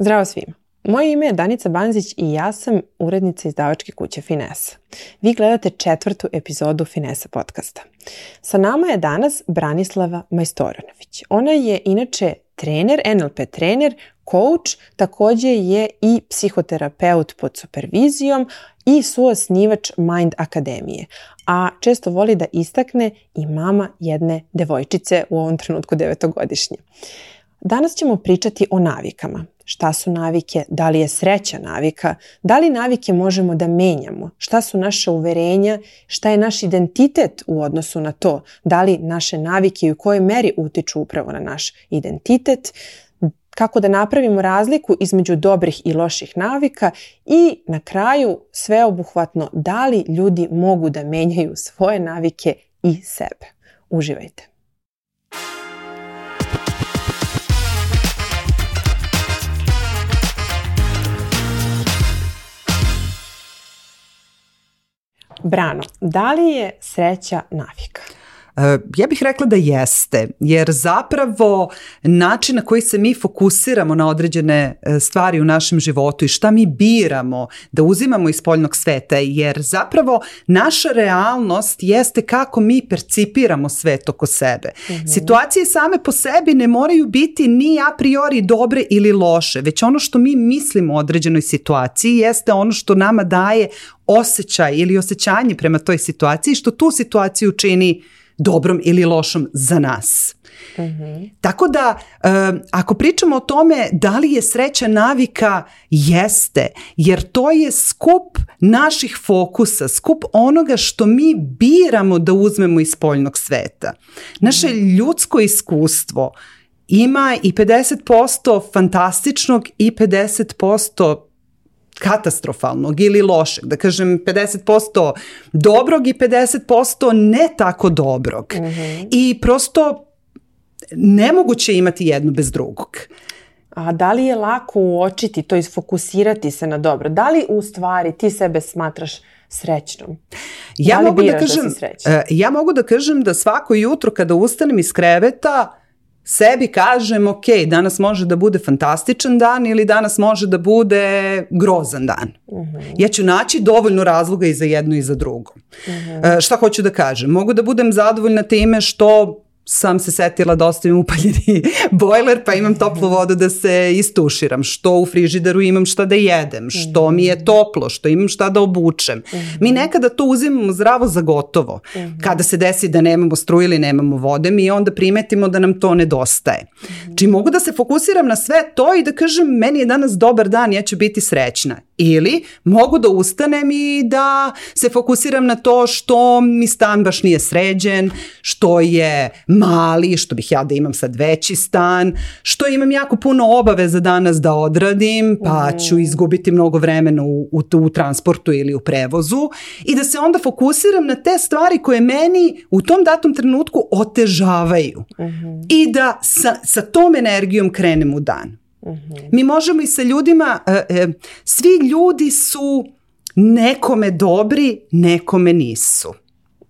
Zdravo svima. Moje ime je Danica Banzić i ja sam urednica izdavačke kuće Finesa. Vi gledate četvrtu epizodu Finesa podcasta. Sa nama je danas Branislava Majstoronović. Ona je inače trener, NLP trener, coach, takođe je i psihoterapeut pod supervizijom i suosnivač Mind Akademije, a često voli da istakne i mama jedne devojčice u ovom trenutku devetogodišnje. Danas ćemo pričati o navikama, šta su navike, da li je sreća navika, da li navike možemo da menjamo, šta su naše uverenja, šta je naš identitet u odnosu na to, da li naše navike i u kojoj meri utiču upravo na naš identitet, kako da napravimo razliku između dobrih i loših navika i na kraju sveobuhvatno da li ljudi mogu da menjaju svoje navike i sebe. Uživajte! Brano, da li je sreća navika? Ja bih rekla da jeste, jer zapravo način na koji se mi fokusiramo na određene e, stvari u našem životu i šta mi biramo da uzimamo iz poljnog sveta, jer zapravo naša realnost jeste kako mi percipiramo svet oko sebe. Mm -hmm. Situacije same po sebi ne moraju biti ni a priori dobre ili loše, već ono što mi mislimo o određenoj situaciji jeste ono što nama daje osjećaj ili osjećanje prema toj situaciji, što tu situaciju čini dobrom ili lošom za nas. Mm -hmm. Tako da, um, ako pričamo o tome da li je sreća navika, jeste, jer to je skup naših fokusa, skup onoga što mi biramo da uzmemo iz spoljnog sveta. Naše mhm. ljudsko iskustvo ima i 50% fantastičnog i 50% katastrofalnog ili lošeg, da kažem 50% dobrog i 50% ne tako dobrog. Mm -hmm. I prosto nemoguće imati jedno bez drugog. A da li je lako uočiti to, i fokusirati se na dobro? Da li u stvari ti sebe smatraš srećnom? Ja da mogu da, da kažem da ja mogu da kažem da svako jutro kada ustanem iz kreveta sebi kažem, ok, danas može da bude fantastičan dan ili danas može da bude grozan dan. Uh mhm. -huh. Ja ću naći dovoljno razloga i za jedno i za drugo. Uh mhm. -huh. e, šta hoću da kažem? Mogu da budem zadovoljna time što sam se setila da ostavim upaljeni bojler pa imam toplu vodu da se istuširam, što u frižideru imam šta da jedem, što mi je toplo, što imam šta da obučem. Mi nekada to uzimamo zdravo za gotovo. Kada se desi da nemamo struje ili nemamo vode, mi onda primetimo da nam to nedostaje. Znači mogu da se fokusiram na sve to i da kažem meni je danas dobar dan, ja ću biti srećna. Ili mogu da ustanem i da se fokusiram na to što mi stan baš nije sređen, što je mali, što bih ja da imam sad veći stan, što imam jako puno obaveza danas da odradim, pa mm. ću izgubiti mnogo vremena u, u, u transportu ili u prevozu i da se onda fokusiram na te stvari koje meni u tom datom trenutku otežavaju mm -hmm. i da sa, sa tom energijom krenem u dan. Mm Mi možemo i sa ljudima, e, e, svi ljudi su nekome dobri, nekome nisu.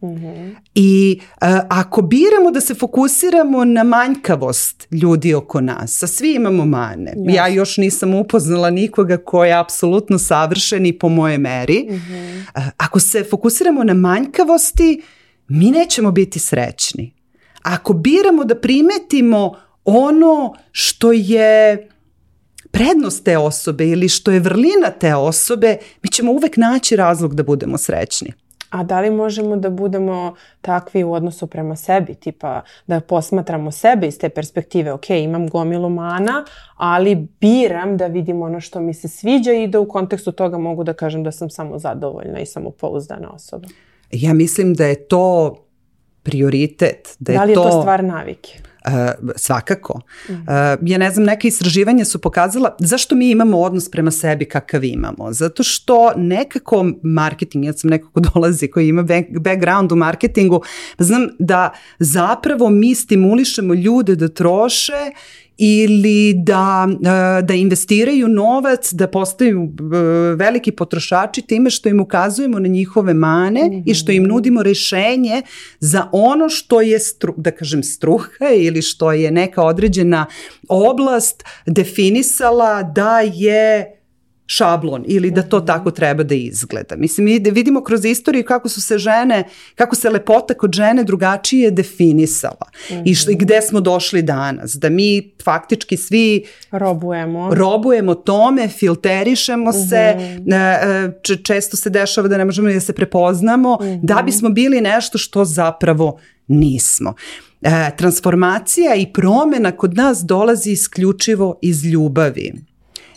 Mm I a, e, ako biramo da se fokusiramo na manjkavost ljudi oko nas, a svi imamo mane. Yes. Ja još nisam upoznala nikoga ko je apsolutno savršen i po moje meri. Mm ako se fokusiramo na manjkavosti, mi nećemo biti srećni. Ako biramo da primetimo ono što je prednost te osobe ili što je vrlina te osobe, mi ćemo uvek naći razlog da budemo srećni. A da li možemo da budemo takvi u odnosu prema sebi, tipa da posmatramo sebe iz te perspektive, ok, imam gomilu mana, ali biram da vidim ono što mi se sviđa i da u kontekstu toga mogu da kažem da sam samo zadovoljna i samopouzdana osoba. Ja mislim da je to prioritet. Da, je da li je to, to stvar navike? Eh, svakako. Mhm. Eh, ja ne znam, neke istraživanja su pokazala zašto mi imamo odnos prema sebi kakav imamo. Zato što nekako marketing, ja sam nekako dolazi koji ima background u marketingu, znam da zapravo mi stimulišemo ljude da troše ili da, e, da investiraju novac, da postaju e, veliki potrošači time što im ukazujemo na njihove mane mm -hmm. i što im mhm. nudimo rešenje za ono što je, stru, da kažem, struha ili što je neka određena oblast definisala da je šablon ili da to tako treba da izgleda. Mislim, mi da vidimo kroz istoriju kako su se žene, kako se lepota kod žene drugačije definisala mm -hmm. i š, gde smo došli danas. Da mi faktički svi robujemo, robujemo tome, filterišemo mm -hmm. se, e, često se dešava da ne možemo da se prepoznamo, mm -hmm. da mhm. bismo bili nešto što zapravo nismo. E, transformacija i promena kod nas dolazi isključivo iz ljubavi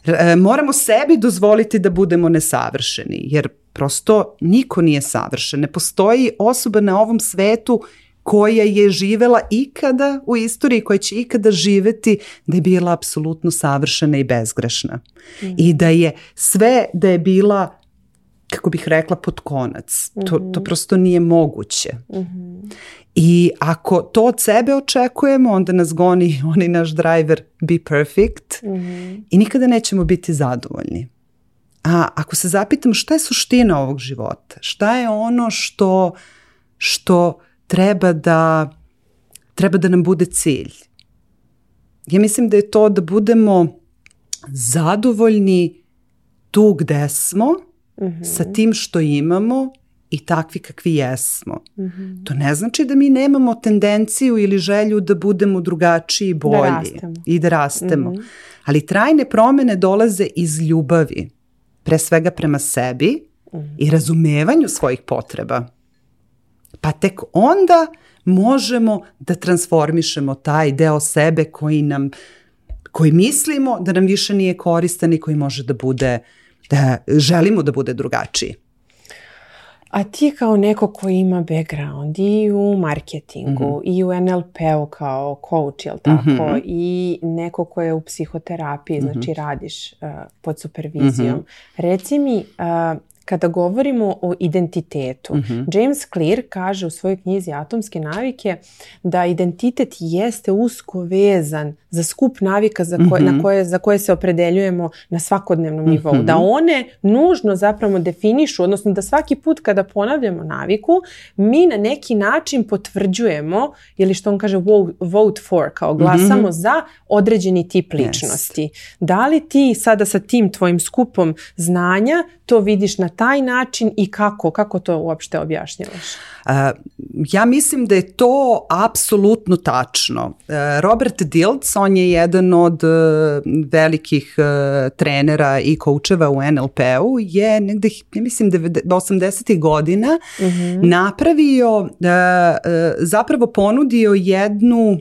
E, moramo sebi dozvoliti da budemo nesavršeni, jer prosto niko nije savršen. Ne postoji osoba na ovom svetu koja je živela ikada u istoriji, koja će ikada živeti da je bila apsolutno savršena i bezgrešna. Mm. I da je sve, da je bila kako bih rekla, pod konac. Mm -hmm. to, to mhm. prosto nije moguće. Mm -hmm. I ako to od sebe očekujemo, onda nas goni onaj naš driver be perfect mm -hmm. i nikada nećemo biti zadovoljni. A ako se zapitam šta je suština ovog života, šta je ono što, što treba, da, treba da nam bude cilj, ja mislim da je to da budemo zadovoljni tu gde smo, sa tim što imamo i takvi kakvi jesmo. Mm -hmm. To ne znači da mi nemamo tendenciju ili želju da budemo drugačiji i da bolji. Da I da rastemo. Mm -hmm. Ali trajne promene dolaze iz ljubavi. Pre svega prema sebi mm -hmm. i razumevanju svojih potreba. Pa tek onda možemo da transformišemo taj deo sebe koji nam koji mislimo da nam više nije koristan i koji može da bude uh, da želimo da bude drugačiji. A ti kao neko koji ima background i u marketingu mm -hmm. i u NLP-u kao coach, jel tako? Mm -hmm. I neko ko je u psihoterapiji, mhm. znači mm -hmm. radiš uh, pod supervizijom. Mm -hmm. Reci mi, uh, Kada govorimo o identitetu, mm -hmm. James Clear kaže u svojoj knjizi Atomske navike da identitet jeste usko vezan za skup navika za koje, mm -hmm. na mhm. koje, za koje se opredeljujemo na svakodnevnom nivou. Mm -hmm. Da one nužno zapravo definišu, odnosno da svaki put kada ponavljamo naviku, mi na neki način potvrđujemo, ili što on kaže vote, vote for, kao mhm. glasamo mm -hmm. za određeni tip ličnosti. Yes. Da li ti sada sa tim tvojim skupom znanja to vidiš na taj način i kako? Kako to uopšte objašnjavaš? E, ja mislim da je to apsolutno tačno. E, Robert Dilts, on je jedan od e, velikih trenera i koučeva u NLP-u, je negde, ja mislim, 80. godina uh mhm. -huh. napravio, zapravo ponudio jednu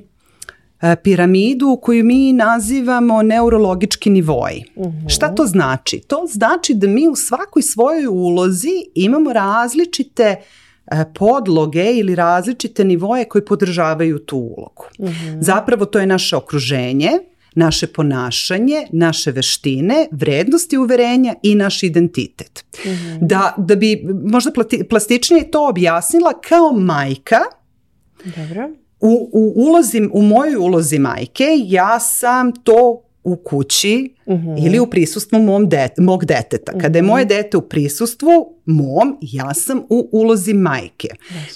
E, piramidu koju mi nazivamo neurologički nivoji. Uh mhm. -huh. Šta to znači? To znači da mi u svakoj svojoj ulozi imamo različite e, podloge ili različite nivoje koji podržavaju tu ulogu. Uh mhm. -huh. Zapravo to je naše okruženje, naše ponašanje, naše veštine, vrednosti uverenja i naš identitet. Mm -hmm. da, da bi možda plati, plastičnije to objasnila kao majka Dobro u, u, ulozim, u mojoj ulozi majke ja sam to u kući -hmm. ili u prisustvu mom dete, mog deteta. Kada je mhm. moje dete u prisustvu mom, ja sam u ulozi majke.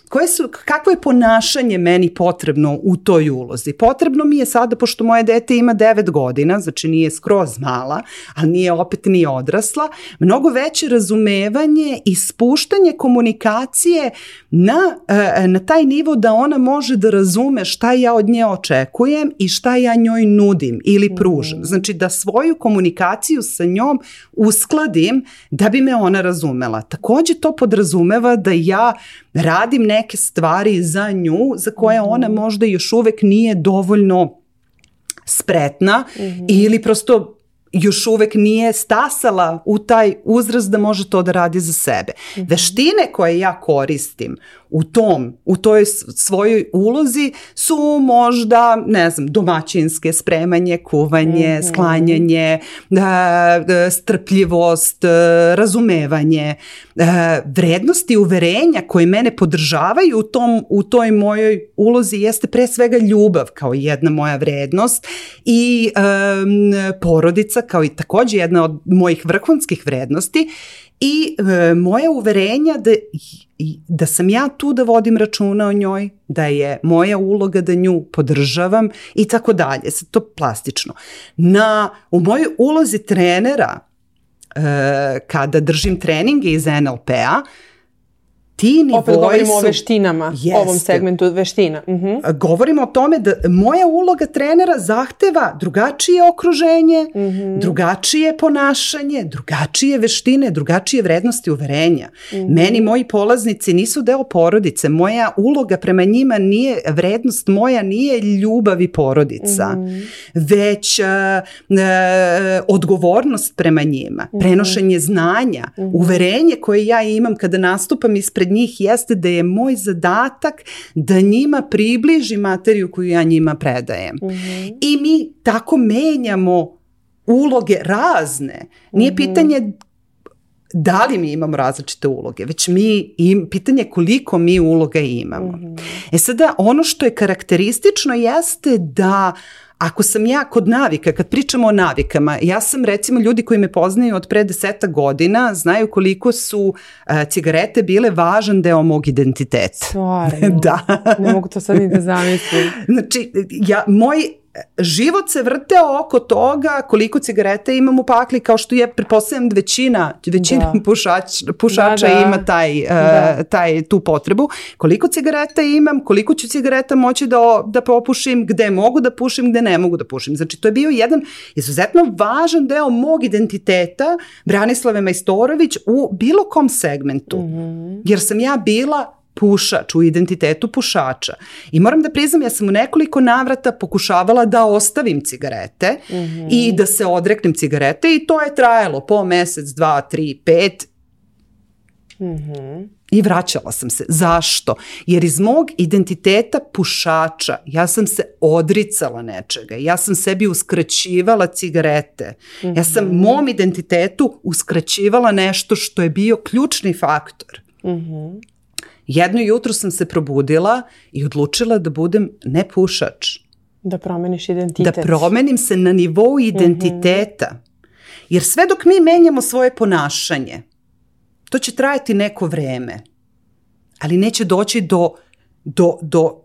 Koje su, kakvo je ponašanje meni potrebno u toj ulozi? Potrebno mi je sada, pošto moje dete ima 9 godina, znači nije skroz mala, ali nije opet ni odrasla, mnogo veće razumevanje i spuštanje komunikacije na, e, e, na taj nivo da ona može da razume šta ja od nje očekujem i šta ja njoj nudim ili pružam. Mhm. Znači da svoju komunikaciju sa njom uskladim da bi me ona razumela. Takođe to podrazumeva da ja radim neke stvari za nju za koje mhm. ona možda još uvek nije dovoljno spretna mm -hmm. ili prosto još uvek nije stasala u taj uzrast da može to da radi za sebe. Mm -hmm. Veštine koje ja koristim u tom, u toj svojoj ulozi su možda, ne znam, domaćinske spremanje, kuvanje, mm -hmm. sklanjanje, e, e, strpljivost, e, razumevanje, vrednosti uverenja koji mene podržavaju u, tom, u toj mojoj ulozi jeste pre svega ljubav kao jedna moja vrednost i um, porodica kao i takođe jedna od mojih vrhunskih vrednosti i e, moje uverenja da, i, da sam ja tu da vodim računa o njoj, da je moja uloga da nju podržavam i tako dalje, sad to plastično. Na, u mojoj ulozi trenera, e, kada držim treninge iz NLP-a, ti nivoi Opet govorimo su... o veštinama, jeste. ovom segmentu veština. Uh mhm. -huh. Govorimo o tome da moja uloga trenera zahteva drugačije okruženje, uh mhm. -huh. drugačije ponašanje, drugačije veštine, drugačije vrednosti uverenja. Uh mhm. -huh. Meni moji polaznici nisu deo porodice, moja uloga prema njima nije, vrednost moja nije ljubav i porodica, uh -huh. već uh, uh, odgovornost prema njima, uh -huh. prenošenje znanja, uh -huh. uverenje koje ja imam kada nastupam ispred ispred njih jeste da je moj zadatak da njima približi materiju koju ja njima predajem. Mm -hmm. I mi tako menjamo uloge razne. Nije mm -hmm. pitanje da li mi imamo različite uloge, već mi im, pitanje koliko mi uloga imamo. Mm -hmm. E sada, ono što je karakteristično jeste da uh, Ako sam ja kod navika, kad pričamo o navikama, ja sam recimo ljudi koji me poznaju od pre deseta godina znaju koliko su e, cigarete bile važan deo mog identiteta. Stvarno. da. ne mogu to sad ni da zamislim. Znači, ja, moj život se vrteo oko toga koliko cigareta imam u pakli, kao što je, pretpostavljam, većina, većina da. pušač, pušača da, da. ima taj, uh, da. taj, tu potrebu. Koliko cigareta imam, koliko ću cigareta moći da, da popušim, gde mogu da pušim, gde ne mogu da pušim. Znači, to je bio jedan izuzetno važan deo mog identiteta Branislave Majstorović u bilo kom segmentu. Mm -hmm. Jer sam ja bila pušač, u identitetu pušača. I moram da priznam, ja sam u nekoliko navrata pokušavala da ostavim cigarete mm -hmm. i da se odreknem cigarete i to je trajalo po mesec, dva, tri, pet. Mm -hmm. I vraćala sam se. Zašto? Jer iz mog identiteta pušača ja sam se odricala nečega. Ja sam sebi uskraćivala cigarete. Mm -hmm. Ja sam mhm. mom identitetu uskraćivala nešto što je bio ključni faktor. Mhm. Mm Jedno jutro sam se probudila i odlučila da budem nepušač. Da promeniš da identitet. Da promenim se na nivou identiteta. Mm -hmm. Jer sve dok mi menjamo svoje ponašanje, to će trajati neko vreme, ali neće doći do, do, do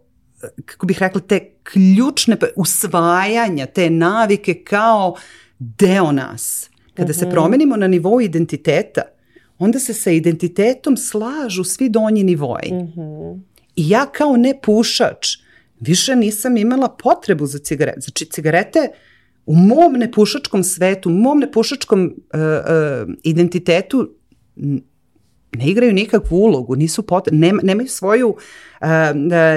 kako bih rekla, te ključne pa, usvajanja, te navike kao deo nas. Kada mm -hmm. se mhm. promenimo na nivou identiteta, onda se sa identitetom slažu svi donji nivoji. Mm -hmm. I ja kao nepušač više nisam imala potrebu za cigarete. Znači, cigarete u mom nepušačkom svetu, u mom nepušačkom uh, uh, identitetu ne igraju nikakvu ulogu, nisu pot, nema, nemaju, svoju, uh,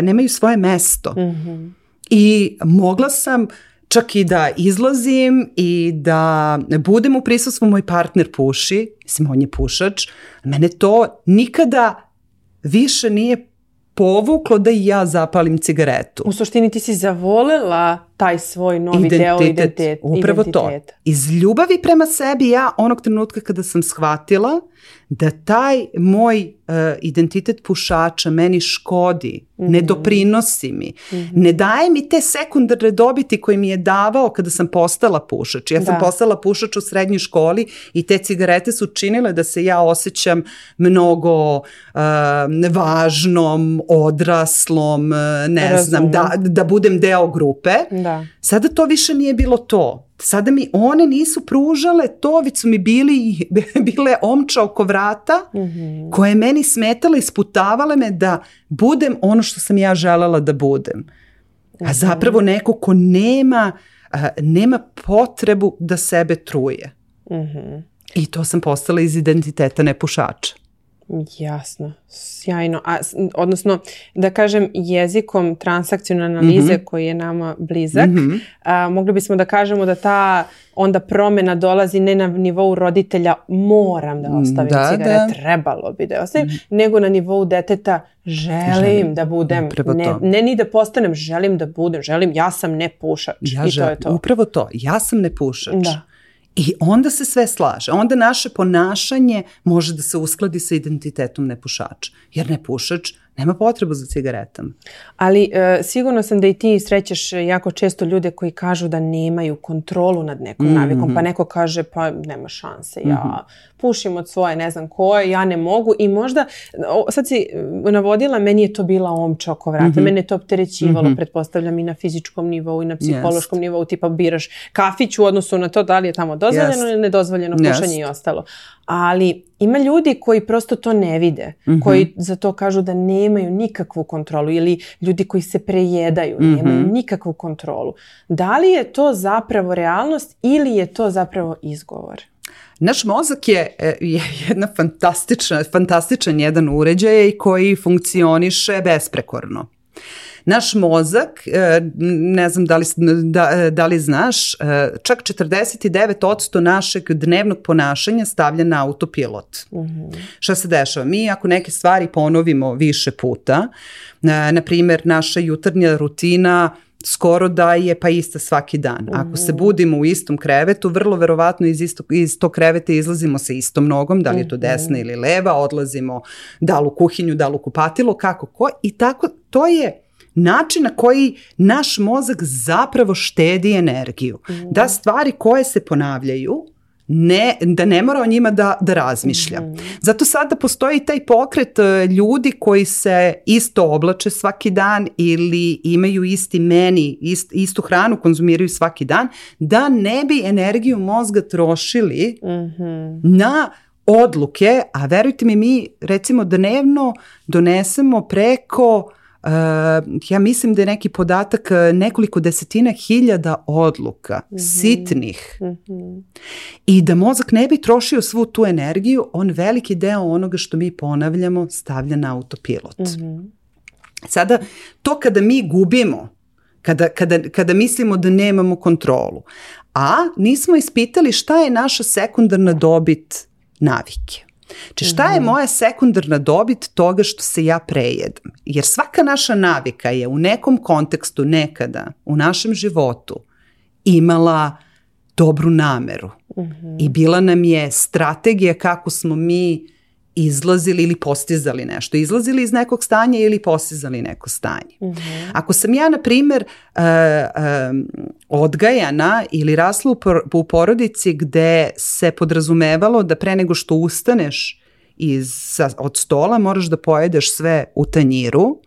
nemaju svoje mesto. Mm -hmm. I mogla sam uh, čak i da izlazim i da budem u prisustvu, moj partner puši, mislim on je pušač, mene to nikada više nije povuklo da i ja zapalim cigaretu. U suštini ti si zavolela taj svoj novi identitet, deo identitet, upravo identiteta. to. Iz ljubavi prema sebi ja onog trenutka kada sam shvatila da taj moj uh, identitet pušača meni škodi, mm -hmm. ne mhm. doprinosi mi, mm -hmm. ne daje mi te sekundarne dobiti koje mi je davao kada sam postala pušač. Ja da. sam postala pušač u srednjoj školi i te cigarete su činile da se ja osjećam mnogo uh, važnom, odraslom, eh, ne Razumno. znam, da, da budem deo grupe. Da Da. Sada to više nije bilo to. Sada mi one nisu pružale to, već su mi bili, bile omča oko vrata mm -hmm. koje meni smetale, sputavale me da budem ono što sam ja želela da budem. A mhm. zapravo neko ko nema, a, nema potrebu da sebe truje. Mm -hmm. I to sam postala iz identiteta nepušača. Jasno, sjajno. A, odnosno, da kažem jezikom transakcijne analize mm -hmm. koji je nama blizak, mm -hmm. a, mogli bismo da kažemo da ta onda promena dolazi ne na nivou roditelja moram da ostavim da, cigare, da. trebalo bi da ostavim, mm -hmm. nego na nivou deteta želim, želim. da budem, ne, ne ni da postanem, želim da budem, želim, ja sam nepušač ja i želim. to je to. Upravo to, ja sam nepušač. Da. I onda se sve slaže. Onda naše ponašanje može da se uskladi sa identitetom nepušača. Jer nepušač nema potreba za cigaretama. Ali e, sigurno sam da i ti srećeš jako često ljude koji kažu da nemaju kontrolu nad nekom mm -hmm. navikom, pa neko kaže pa nema šanse, ja mm -hmm. pušim od svoje ne znam koje, ja ne mogu i možda, o, sad si navodila, meni je to bila omča oko vrata, mm -hmm. mene je to opterećivalo, mm -hmm. pretpostavljam i na fizičkom nivou i na psihološkom yes. nivou, tipa biraš kafić u odnosu na to da li je tamo dozvoljeno yes. ili nedozvoljeno pušanje yes. i ostalo. Ali ima ljudi koji prosto to ne vide, mm -hmm. koji za to kažu da ne nemaju nikakvu kontrolu ili ljudi koji se prejedaju mm -hmm. nemaju nikakvu kontrolu. Da li je to zapravo realnost ili je to zapravo izgovor? Naš mozak je, e, je jedna fantastična, fantastičan jedan uređaj koji funkcioniše besprekorno. Uh, Naš mozak, e, ne znam da li, da, e, da li znaš, e, čak 49% našeg dnevnog ponašanja stavlja na autopilot. Uh mhm. -huh. Šta se dešava? Mi ako neke stvari ponovimo više puta, na primjer naša jutarnja rutina skoro da je pa ista svaki dan. Ako se mhm. budimo u istom krevetu, vrlo verovatno iz, isto, iz tog kreveta izlazimo sa istom nogom, da li je to mhm. desna ili leva, odlazimo da li u kuhinju, da li u kupatilo, kako ko. I tako, to je način na koji naš mozak zapravo štedi energiju. Mm. Da stvari koje se ponavljaju, ne, da ne mora o njima da, da razmišlja. Mm. Zato sada postoji taj pokret e, ljudi koji se isto oblače svaki dan ili imaju isti meni, ist, istu hranu konzumiraju svaki dan, da ne bi energiju mozga trošili mm na odluke, a verujte mi mi recimo dnevno donesemo preko Eh, ja mislim da je neki podatak eh, nekoliko desetina hiljada odluka mm -hmm. sitnih mm -hmm. i da mozak ne bi trošio svu tu energiju, on veliki deo onoga što mi ponavljamo stavlja na autopilot. Mm -hmm. Sada, to kada mi gubimo, kada, kada, kada mislimo da nemamo kontrolu, a nismo ispitali šta je naša sekundarna dobit navike. Či znači, šta je mhm. moja sekundarna dobit toga što se ja prejedem? Jer svaka naša navika je u nekom kontekstu nekada u našem životu imala dobru nameru mm -hmm. i bila nam je strategija kako smo mi izlazili ili postizali nešto, izlazili iz nekog stanja ili postizali neko stanje. Mm -hmm. Ako sam ja, na primer, uh, um, odgajana ili rasla u, por u porodici gde se podrazumevalo da pre nego što ustaneš iz, sa, od stola moraš da pojedeš sve u tanjiru,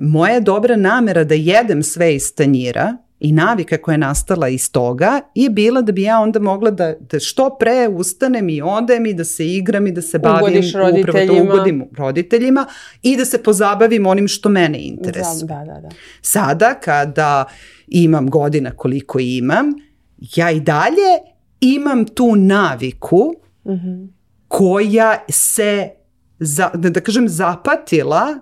moja dobra namera da jedem sve iz tanjira i navika koja je nastala iz toga je bila da bi ja onda mogla da, da što pre ustanem i odem i da se igram i da se bavim Ugodiš roditeljima. upravo to ugodim roditeljima i da se pozabavim onim što mene interesuje. Da, da, da. Sada kada imam godina koliko imam, ja i dalje imam tu naviku mm -hmm. koja se za, da, da kažem zapatila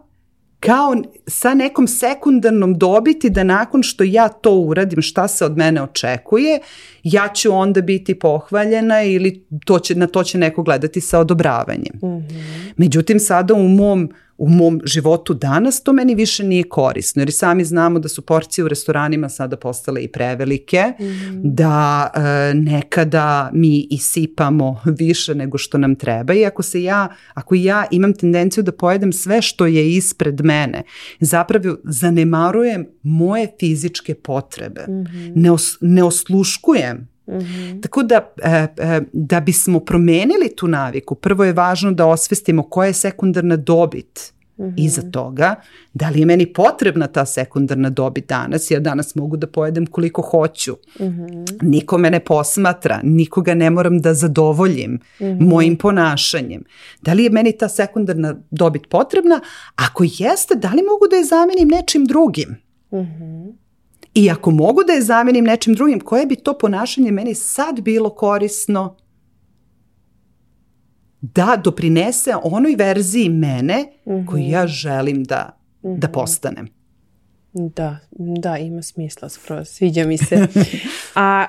kao sa nekom sekundarnom dobiti da nakon što ja to uradim, šta se od mene očekuje, ja ću onda biti pohvaljena ili to će, na to će neko gledati sa odobravanjem. Mm -hmm. Međutim, sada u mom u mom životu danas to meni više nije korisno, jer sami znamo da su porcije u restoranima sada postale i prevelike, mm. da e, nekada mi isipamo više nego što nam treba i ako se ja, ako ja imam tendenciju da pojedem sve što je ispred mene, zapravo zanemarujem moje fizičke potrebe, mm -hmm. ne, os, ne osluškujem Mm-hmm. Tako da, e, e, da bismo promenili tu naviku, prvo je važno da osvestimo koja je sekundarna dobit mm-hmm. iza toga, da li je meni potrebna ta sekundarna dobit danas, ja danas mogu da pojedem koliko hoću. Mm-hmm. Niko me ne posmatra, nikoga ne moram da zadovoljim mm-hmm. mojim ponašanjem. Da li je meni ta sekundarna dobit potrebna? Ako jeste, da li mogu da je zamenim nečim drugim? Mhm. I ako mogu da je zamenim nečim drugim, koje bi to ponašanje meni sad bilo korisno da doprinese onoj verziji mene mm -hmm. koju ja želim da, mm -hmm. da mhm. postanem. Da, da, ima smisla skroz, sviđa mi se. A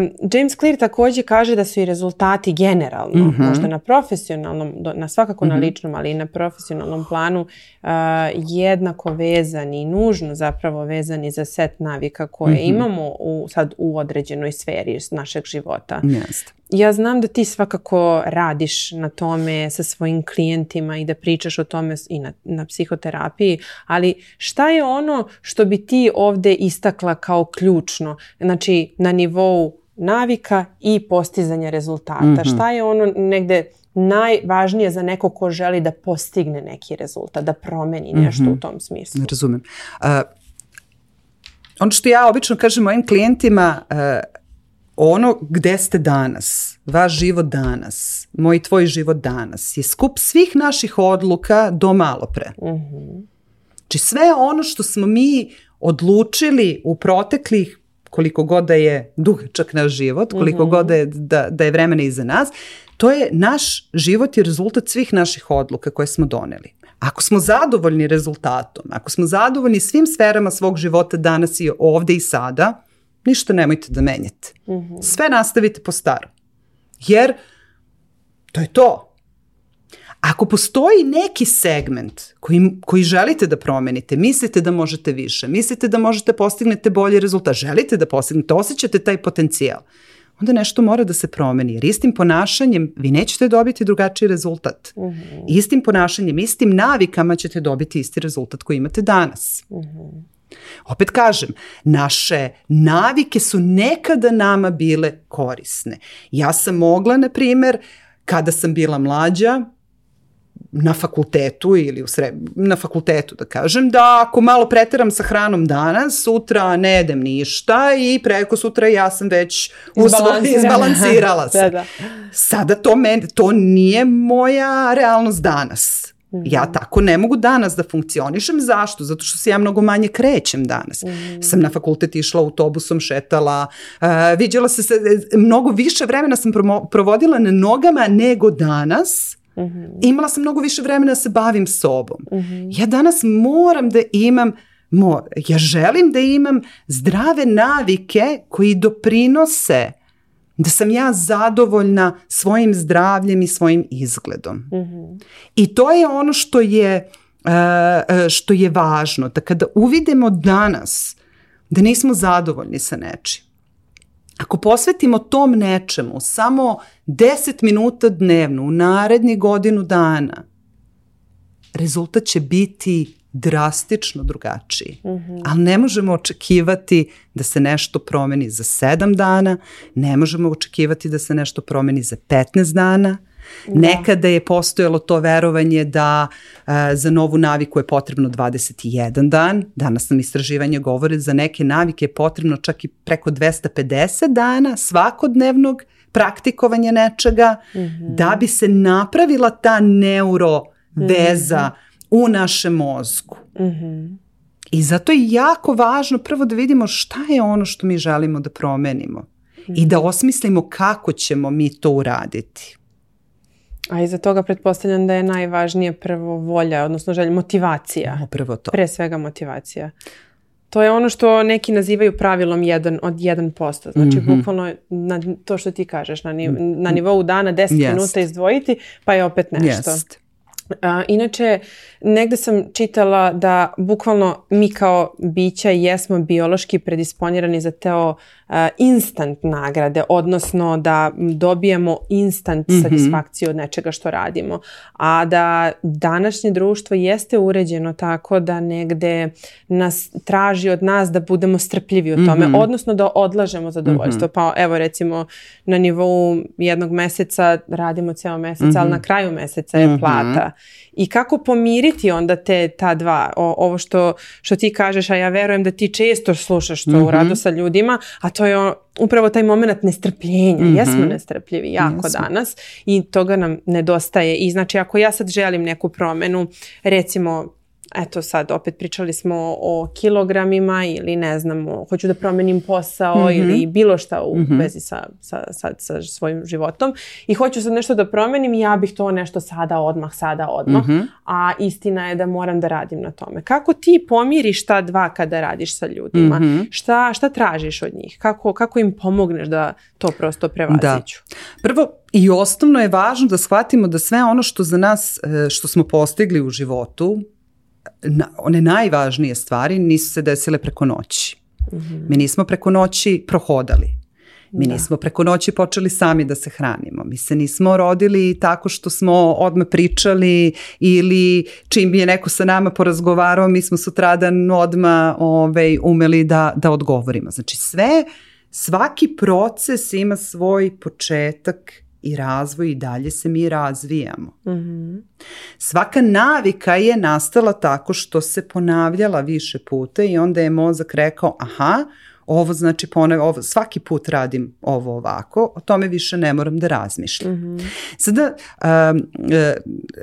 um, James Clear takođe kaže da su i rezultati generalno, mm -hmm. možda na profesionalnom, na svakako mm -hmm. na mhm. ličnom, ali i na profesionalnom planu uh, jednako vezani nužno zapravo vezani za set navika koje mm -hmm. imamo u, sad u određenoj sferi našeg života. Jeste ja znam da ti svakako radiš na tome sa svojim klijentima i da pričaš o tome i na, na psihoterapiji, ali šta je ono što bi ti ovde istakla kao ključno? Znači, na nivou navika i postizanja rezultata. Mm -hmm. Šta je ono negde najvažnije za neko ko želi da postigne neki rezultat, da promeni mhm. nešto mm -hmm. u tom smislu? Razumem. Uh, ono što ja obično kažem mojim klijentima, uh, ono gde ste danas, vaš život danas, moj tvoj život danas je skup svih naših odluka do malopre. Mhm. Uh -huh. Znači sve ono što smo mi odlučili u proteklih koliko god da je dugačak naš život, koliko mm -hmm. god da je, da, da je vremena iza nas, to je naš život i rezultat svih naših odluka koje smo doneli. Ako smo zadovoljni rezultatom, ako smo zadovoljni svim sferama svog života danas i ovde i sada, Ništa nemojte da menjate. Mm -hmm. Sve nastavite po starom. Jer to je to. Ako postoji neki segment koji, koji želite da promenite, mislite da možete više, mislite da možete postignete bolji rezultat, želite da postignete, osjećate taj potencijal, onda nešto mora da se promeni. Jer istim ponašanjem vi nećete dobiti drugačiji rezultat. Uh mhm. -huh. Istim ponašanjem, istim navikama ćete dobiti isti rezultat koji imate danas. Uh mhm. -huh. Opet kažem, naše navike su nekada nama bile korisne. Ja sam mogla, na primer, kada sam bila mlađa, na fakultetu ili u sre, na fakultetu da kažem, da ako malo preteram sa hranom danas, sutra ne jedem ništa i preko sutra ja sam već Izbalansirana. izbalansirala se. da, da. Sada to, meni, to nije moja realnost danas Ja mhm. tako ne mogu danas da funkcionišem. Zašto? Zato što se ja mnogo manje krećem danas. Mm. Sam na fakultet išla autobusom, šetala, uh, viđala se, se, mnogo više vremena sam provodila na nogama nego danas. Mm Imala sam mnogo više vremena da se bavim sobom. Mm Ja danas moram da imam Mo, ja želim da imam zdrave navike koji doprinose uh, da sam ja zadovoljna svojim zdravljem i svojim izgledom. Mm -hmm. I to je ono što je e, e, što je važno, da kada uvidimo danas da nismo zadovoljni sa nečim, ako posvetimo tom nečemu samo 10 minuta dnevno u naredni godinu dana, rezultat će biti drastično drugačiji. Mm -hmm. Ali ne možemo očekivati da se nešto promeni za 7 dana, ne možemo očekivati da se nešto promeni za 15 dana. Da. Nekada je postojalo to verovanje da e, za novu naviku je potrebno 21 dan, danas nam istraživanje govore za neke navike je potrebno čak i preko 250 dana svakodnevnog praktikovanja nečega mm -hmm. da bi se napravila ta neuro mm -hmm u našem mozgu. Mm -hmm. I zato je jako važno prvo da vidimo šta je ono što mi želimo da promenimo mm -hmm. i da osmislimo kako ćemo mi to uraditi. A iza toga pretpostavljam da je najvažnije prvo volja, odnosno želja, motivacija. prvo to. Pre svega motivacija. To je ono što neki nazivaju pravilom jedan, od 1%. Znači, mm -hmm. bukvalno na, to što ti kažeš, na, niv, mhm. na nivou dana 10 yes. minuta izdvojiti, pa je opet nešto. Jest. A, inače, negde sam čitala da bukvalno mi kao bića jesmo biološki predisponirani za teo a, instant nagrade, odnosno da dobijemo instant mm -hmm. satisfakciju od nečega što radimo. A da današnje društvo jeste uređeno tako da negde nas traži od nas da budemo strpljivi u tome, mm -hmm. odnosno da odlažemo zadovoljstvo. Mm -hmm. Pa evo recimo na nivou jednog meseca radimo ceo mesec, mm -hmm. ali na kraju meseca je mhm. plata. I kako pomiriti onda te ta dva, o, ovo što, što ti kažeš, a ja verujem da ti često slušaš to mm -hmm. u mhm. radu sa ljudima, a to je o, upravo taj moment nestrpljenja. Mm -hmm. Jesmo nestrpljivi jako Jesmo. danas i toga nam nedostaje. I znači ako ja sad želim neku promenu, recimo eto sad opet pričali smo o kilogramima ili ne znam, hoću da promenim posao mm -hmm. ili bilo šta u mm -hmm. vezi sa, sa, sa, sa svojim životom i hoću sad nešto da promenim, ja bih to nešto sada, odmah, sada, odmah, mm -hmm. a istina je da moram da radim na tome. Kako ti pomiriš ta dva kada radiš sa ljudima? Mm -hmm. šta, šta tražiš od njih? Kako, kako im pomogneš da to prosto prevaziću? Da. Prvo, i osnovno je važno da shvatimo da sve ono što za nas, e, što smo postigli u životu, na, one najvažnije stvari nisu se desile preko noći. Mm-hmm. Mi nismo preko noći prohodali. Mi da. nismo preko noći počeli sami da se hranimo. Mi se nismo rodili tako što smo odmah pričali ili čim je neko sa nama porazgovarao, mi smo sutradan odma ovaj, umeli da, da odgovorimo. Znači sve, svaki proces ima svoj početak i razvoj i dalje se mi razvijamo. Mm -hmm. Svaka navika je nastala tako što se ponavljala više puta i onda je mozak rekao aha, ovo znači ponav, ovo, svaki put radim ovo ovako, o tome više ne moram da razmišljam. Mm -hmm. Sada, um, e,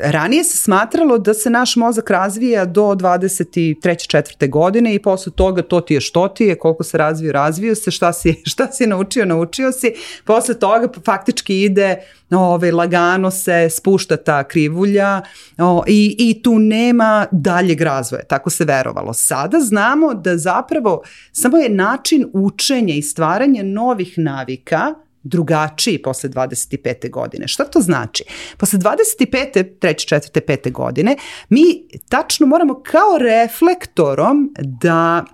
ranije se smatralo da se naš mozak razvija do 23. četvrte godine i posle toga to ti je što ti je, koliko se razvio, razvio se, šta si, šta si naučio, naučio si, posle toga pa faktički ide uh, Ove, lagano se spušta ta krivulja o, i, i tu nema daljeg razvoja, tako se verovalo. Sada znamo da zapravo samo je način učenja i stvaranja novih navika drugačiji posle 25. godine. Šta to znači? Posle 25. 3. 4. 5. godine mi tačno moramo kao reflektorom da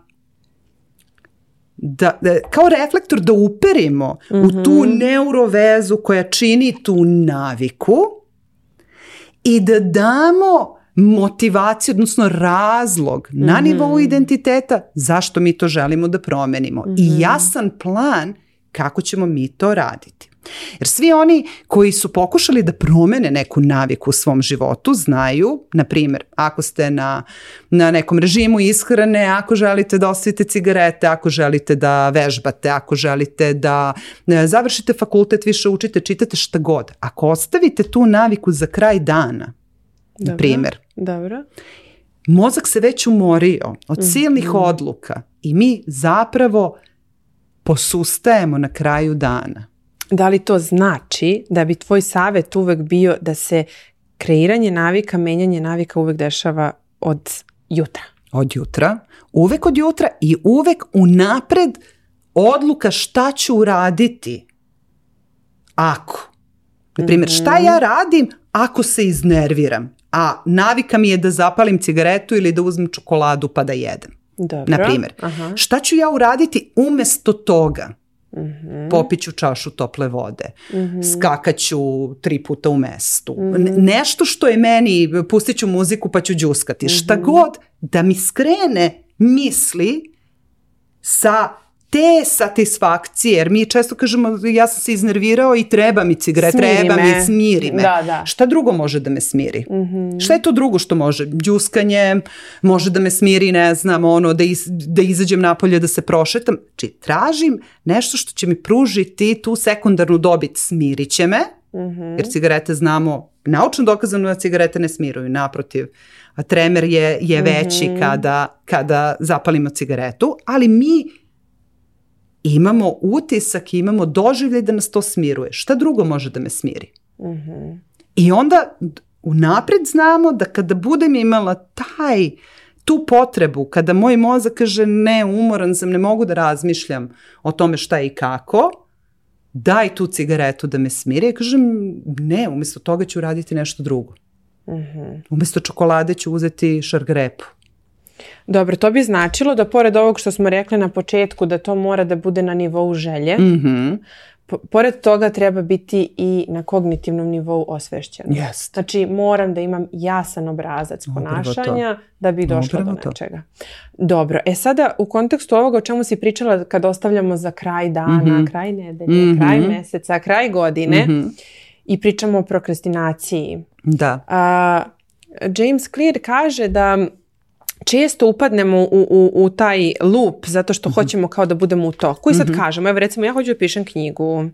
da, da, kao reflektor da uperimo mm -hmm. u tu mhm. neurovezu koja čini tu naviku i da damo motivaciju, odnosno razlog mm -hmm. na mhm. nivou identiteta zašto mi to želimo da promenimo mm -hmm. i mhm. jasan plan kako ćemo mi to raditi. Jer svi oni koji su pokušali da promene neku naviku u svom životu znaju, na primjer, ako ste na, na nekom režimu ishrane, ako želite da osvijete cigarete, ako želite da vežbate, ako želite da završite fakultet, više učite, čitate šta god. Ako ostavite tu naviku za kraj dana, Dobro. na primjer. Dobro mozak se već umorio od mhm. silnih odluka i mi zapravo posustajemo na kraju dana da li to znači da bi tvoj savet uvek bio da se kreiranje navika, menjanje navika uvek dešava od jutra? Od jutra, uvek od jutra i uvek unapred odluka šta ću uraditi ako. Na primjer, šta ja mhm. radim ako se iznerviram, a navika mi je da zapalim cigaretu ili da uzmem čokoladu pa da jedem. Dobro. Na primjer, šta ću ja uraditi umesto toga? Mm -hmm. Popiću čašu tople vode, mm -hmm. skakaću tri puta u mestu. Mm -hmm. Nešto što je meni, pustit ću muziku pa ću džuskati. Mm -hmm. Šta mhm. god da mi skrene misli sa te satisfakcije, jer mi često kažemo ja sam se iznervirao i treba mi cigaret, smiri treba me. mi, smiri me. Da, da. Šta drugo može da me smiri? Mm -hmm. Šta je to drugo što može? Đuskanje, može da me smiri, ne znam, ono, da, iz, da izađem napolje, da se prošetam. Či znači, tražim nešto što će mi pružiti tu sekundarnu dobit, smirit će me, mm -hmm. jer cigarete znamo, naučno dokazano da cigarete ne smiruju, naprotiv tremer je, je mhm. veći mm -hmm. kada, kada zapalimo cigaretu, ali mi imamo utisak, imamo doživljaj da nas to smiruje. Šta drugo može da me smiri? Mm -hmm. I onda unapred znamo da kada budem imala taj tu potrebu, kada moj mozak kaže ne, umoran sam, ne mogu da razmišljam o tome šta i kako, daj tu cigaretu da me smiri. Ja kažem ne, umesto toga ću raditi nešto drugo. Mm -hmm. Umesto čokolade ću uzeti šargrepu. Dobro, to bi značilo da pored ovog što smo rekli na početku da to mora da bude na nivou želje, mm -hmm. pored toga treba biti i na kognitivnom nivou osvešćeno. Yes. Znači moram da imam jasan obrazac ponašanja da bi došlo do nečega. Dobro, e sada u kontekstu ovoga o čemu si pričala kad ostavljamo za kraj dana, mm -hmm. kraj nedelje, mm -hmm. kraj mhm. meseca, kraj godine mm -hmm. i pričamo o prokrastinaciji. Da. A, James Clear kaže da često upadnemo u, u, u taj loop zato što mm -hmm. hoćemo kao da budemo u toku i sad mm -hmm. kažemo, evo recimo ja hoću da pišem knjigu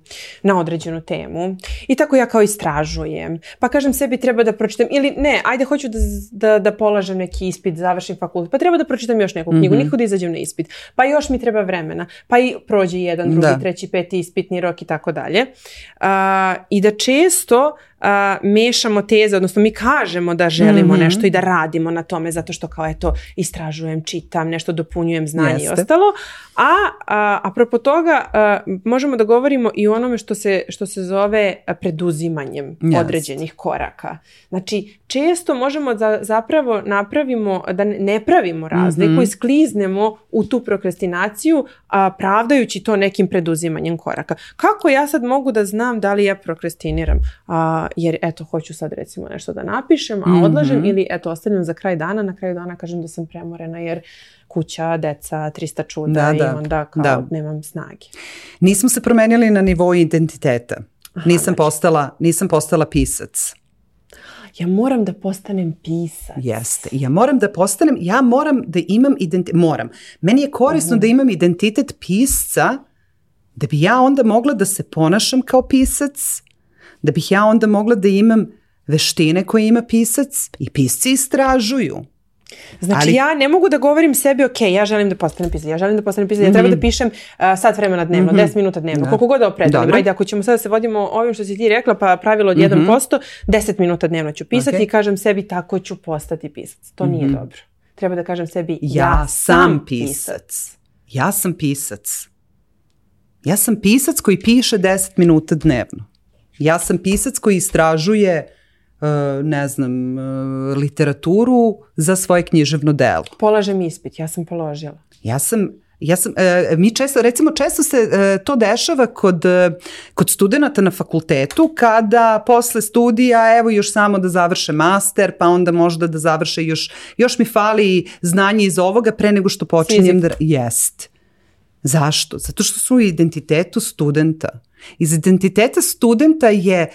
na određenu temu i tako ja kao istražujem, pa kažem sebi treba da pročitam ili ne, ajde hoću da, da, da polažem neki ispit, završim fakultet, pa treba da pročitam još neku knjigu, mm -hmm. nikako da izađem na ispit, pa još mi treba vremena, pa i prođe jedan, drugi, da. treći, peti ispitni rok i tako dalje. uh, I da često a, mešamo teze, odnosno mi kažemo da želimo mm -hmm. nešto i da radimo na tome zato što kao eto istražujem, čitam, nešto dopunjujem znanje Jeste. i ostalo. A, a apropo toga a, možemo da govorimo i o onome što se, što se zove preduzimanjem Jeste. određenih koraka. Znači često možemo da zapravo napravimo, da ne pravimo razliku mm -hmm. i skliznemo u tu prokrastinaciju a, pravdajući to nekim preduzimanjem koraka. Kako ja sad mogu da znam da li ja prokrastiniram? A, jer eto hoću sad recimo nešto da napišem, a mhm. odlažem mm -hmm. ili eto ostavljam za kraj dana, na kraju dana kažem da sam premorena jer kuća, deca, 300 čuda da, da. i onda kao da. nemam snage. Nismo se promenili na nivou identiteta. Aha, nisam znači. postala, nisam postala pisac ja moram da postanem pisac. Jeste, ja moram da postanem, ja moram da imam identitet, moram. Meni je korisno uh mhm. -huh. da imam identitet pisca, da bi ja onda mogla da se ponašam kao pisac, da bih ja onda mogla da imam veštine koje ima pisac i pisci istražuju. Znači ali, ja ne mogu da govorim sebi, ok, ja želim da postanem pisac, ja želim da postanem pisac, mm -hmm. ja treba mhm. da pišem uh, sat vremena dnevno, mm -hmm. 10 minuta dnevno, da. koliko god da opredelim. Ajde, ako ćemo sada da se vodimo ovim što si ti rekla, pa pravilo od 1%, mm -hmm. 10 minuta dnevno ću pisati okay. i kažem sebi tako ću postati pisac. To mm -hmm. nije mhm. dobro. Treba da kažem sebi, ja, ja sam pisac. pisac. Ja sam pisac. Ja sam pisac koji piše 10 minuta dnevno. Ja sam pisac koji istražuje e, ne znam, e, literaturu za svoje književno delo. Polažem ispit, ja sam položila. Ja sam Ja sam, e, mi često, recimo često se to dešava kod, kod studenta na fakultetu kada posle studija evo još samo da završe master pa onda možda da završe još, još mi fali znanje iz ovoga pre nego što počinjem Fizik. da... Jest. Zašto? Zato što su u identitetu studenta. Iz identiteta studenta je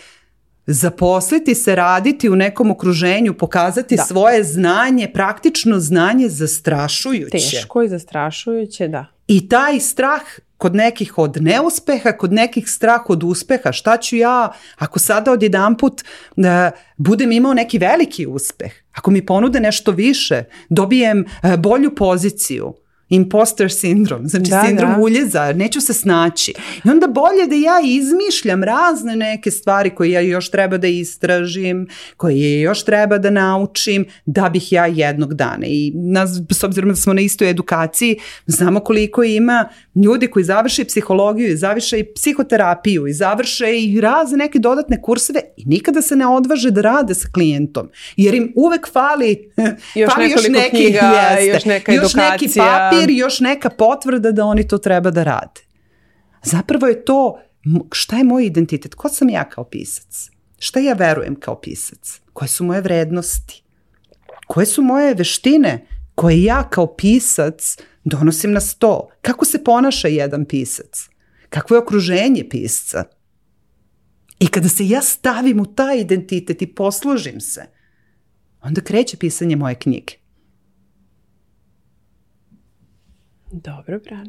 zaposliti se, raditi u nekom okruženju, pokazati da. svoje znanje, praktično znanje zastrašujuće. Teško i zastrašujuće, da. I taj strah kod nekih od neuspeha, kod nekih strah od uspeha. Šta ću ja ako sada odjedan put da, e, budem imao neki veliki uspeh? Ako mi ponude nešto više, dobijem uh, bolju poziciju imposter sindrom, znači da, sindrom da. uljeza, neću se snaći. I onda bolje da ja izmišljam razne neke stvari koje ja još treba da istražim, koje još treba da naučim, da bih ja jednog dana. I nas, s obzirom da smo na istoj edukaciji, znamo koliko ima ljudi koji završe psihologiju i završe i psihoterapiju i završe i razne neke dodatne kurseve i nikada se ne odvaže da rade sa klijentom. Jer im uvek fali, još fali još neki, knjiga, jeste, još neka edukacija. Još neki papir papir, još neka potvrda da oni to treba da rade. Zapravo je to šta je moj identitet, ko sam ja kao pisac, šta ja verujem kao pisac, koje su moje vrednosti, koje su moje veštine koje ja kao pisac donosim na sto, kako se ponaša jedan pisac, kakvo je okruženje pisca. I kada se ja stavim u taj identitet i posložim se, onda kreće pisanje moje knjige. Dobro, Brana.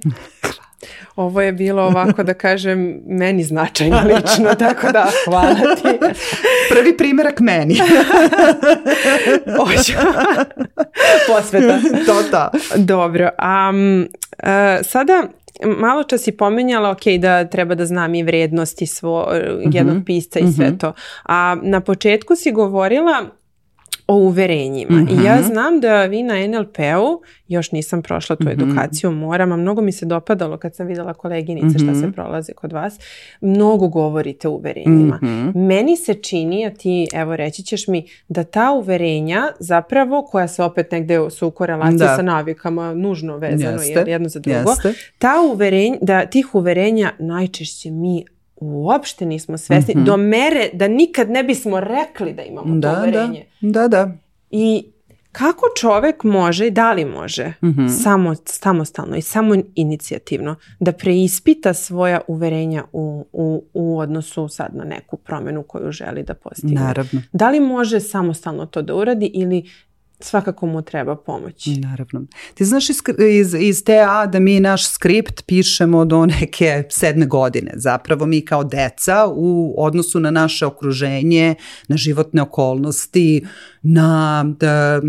Ovo je bilo ovako da kažem meni značajno lično, tako da hvala ti. Prvi primjerak meni. Hoću. Posveta. To ta. Dobro. Um, uh, sada malo čas si pomenjala, ok, da treba da znam i vrednosti svo, e, jednog mhm. pisca i sve mhm. to. A na početku si govorila o uverenjima. Mm -hmm. I ja mhm. znam da vi na NLP-u, još nisam prošla tu mhm. edukaciju, moram, a mnogo mi se dopadalo kad sam videla koleginice mm -hmm. šta se mhm. prolaze kod vas, mnogo govorite o uverenjima. Mm -hmm. Meni se čini, a ti evo reći ćeš mi, da ta uverenja zapravo, koja se opet negde su u korelaciji da. sa navikama, nužno vezano Jeste. jedno za drugo, Jeste. ta uverenja, da tih uverenja najčešće mi uopšte nismo svesni, mm -hmm. do mere da nikad ne bismo rekli da imamo da, to uverenje. Da, da, da. I kako čovek može i da li može mm -hmm. samo, samostalno i samo inicijativno da preispita svoja uverenja u, u, u odnosu sad na neku promenu koju želi da postigne. Naravno. Da li može samostalno to da uradi ili svakako mu treba pomoći. Naravno. Ti znaš iz, iz, iz TA da mi naš skript pišemo do neke sedme godine. Zapravo mi kao deca u odnosu na naše okruženje, na životne okolnosti, na da,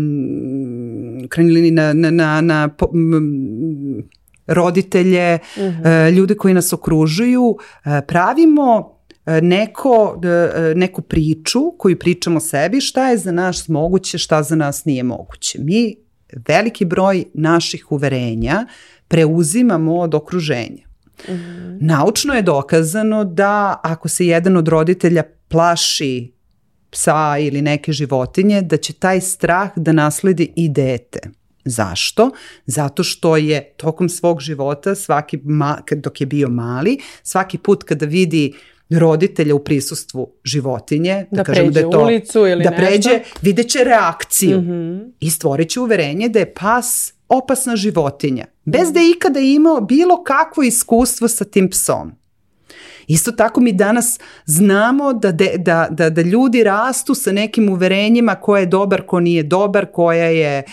krenili na, na, na, na po, m, roditelje, uh mhm. -huh. E, ljude koji nas okružuju, e, pravimo E, neko, e, neku priču koju pričamo sebi, šta je za nas moguće, šta za nas nije moguće. Mi veliki broj naših uverenja preuzimamo od okruženja. Mm Naučno je dokazano da ako se jedan od roditelja plaši psa ili neke životinje, da će taj strah da nasledi i dete. Zašto? Zato što je tokom svog života, svaki ma, dok je bio mali, svaki put kada vidi uh, roditelja u prisustvu životinje, da, da kažem da je to, ulicu ili da nešto. pređe, videće reakciju mm -hmm. i stvoriće uverenje da je pas opasna životinja, bez mm. da je ikada imao bilo kakvo iskustvo sa tim psom. Isto tako mi danas znamo da, de, da, da, da ljudi rastu sa nekim uverenjima ko je dobar, ko nije dobar, koja je e,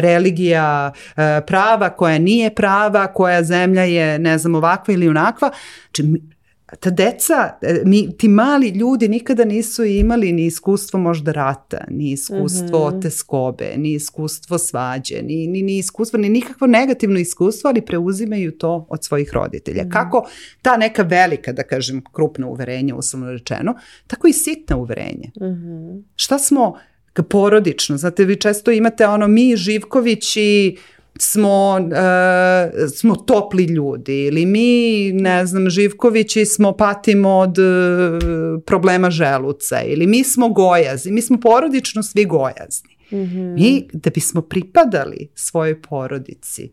religija e, prava, koja nije prava, koja zemlja je ne znam ovakva ili onakva. Znači ta deca, e, mi, ti mali ljudi nikada nisu imali ni iskustvo možda rata, ni iskustvo mm -hmm. teskobe, ni iskustvo svađe, ni, ni, ni iskustvo, ni nikakvo negativno iskustvo, ali preuzimaju to od svojih roditelja. Mm -hmm. Kako ta neka velika, da kažem, krupna uverenja, uslovno rečeno, tako i sitna uverenja. Mm -hmm. Šta smo porodično, znate, vi često imate ono mi Živković i uh, smo, e, smo topli ljudi ili mi, ne znam, Živkovići smo patimo od e, problema želuca ili mi smo gojazni, mi smo porodično svi gojazni. Mm -hmm. Mi, da bismo pripadali svojoj porodici,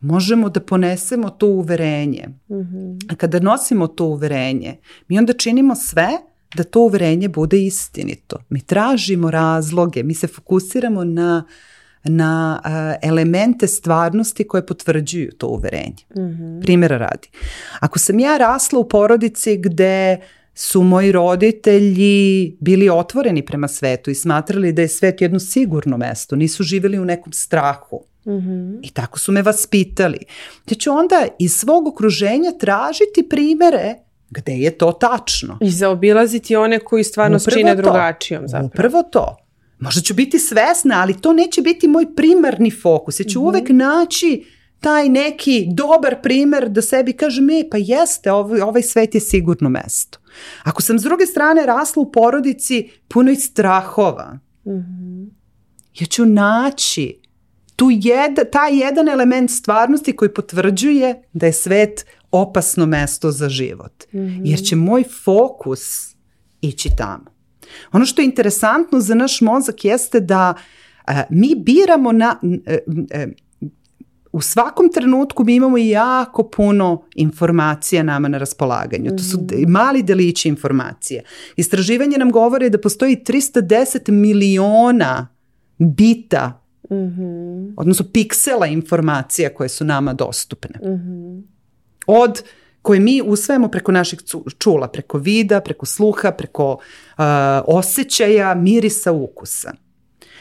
možemo da ponesemo to uverenje. Mm -hmm. A kada nosimo to uverenje, mi onda činimo sve da to uverenje bude istinito. Mi tražimo razloge, mi se fokusiramo na uh, na a, e, elemente stvarnosti koje potvrđuju to uverenje. Mm -hmm. Primjera radi. Ako sam ja rasla u porodici gde su moji roditelji bili otvoreni prema svetu i smatrali da je svet jedno sigurno mesto, nisu živeli u nekom strahu. Mhm. I tako su me vaspitali. Ja da ću onda iz svog okruženja tražiti primere gde je to tačno. I zaobilaziti one koji stvarno čine drugačijom zapravo. Prvo to. Možda ću biti svesna, ali to neće biti moj primarni fokus. Ja ću mm -hmm. uvek naći taj neki dobar primer da sebi kažem, e, pa jeste, ovaj, ovaj svet je sigurno mesto. Ako sam s druge strane rasla u porodici puno i strahova, mm -hmm. ja ću naći tu jed, taj jedan element stvarnosti koji potvrđuje da je svet opasno mesto za život. Mm -hmm. Jer mhm. će moj fokus ići tamo. Ono što je interesantno za naš mozak jeste da a, e, mi biramo na... A, a, e, e, u svakom trenutku mi imamo jako puno informacija nama na raspolaganju. To su mhm. mali delići informacije. Istraživanje nam govore da postoji 310 miliona bita, mm -hmm. odnosno piksela informacija koje su nama dostupne. Mm -hmm. Od koje mi usvajamo preko naših čula, preko vida, preko sluha, preko uh, osjećaja, mirisa, ukusa.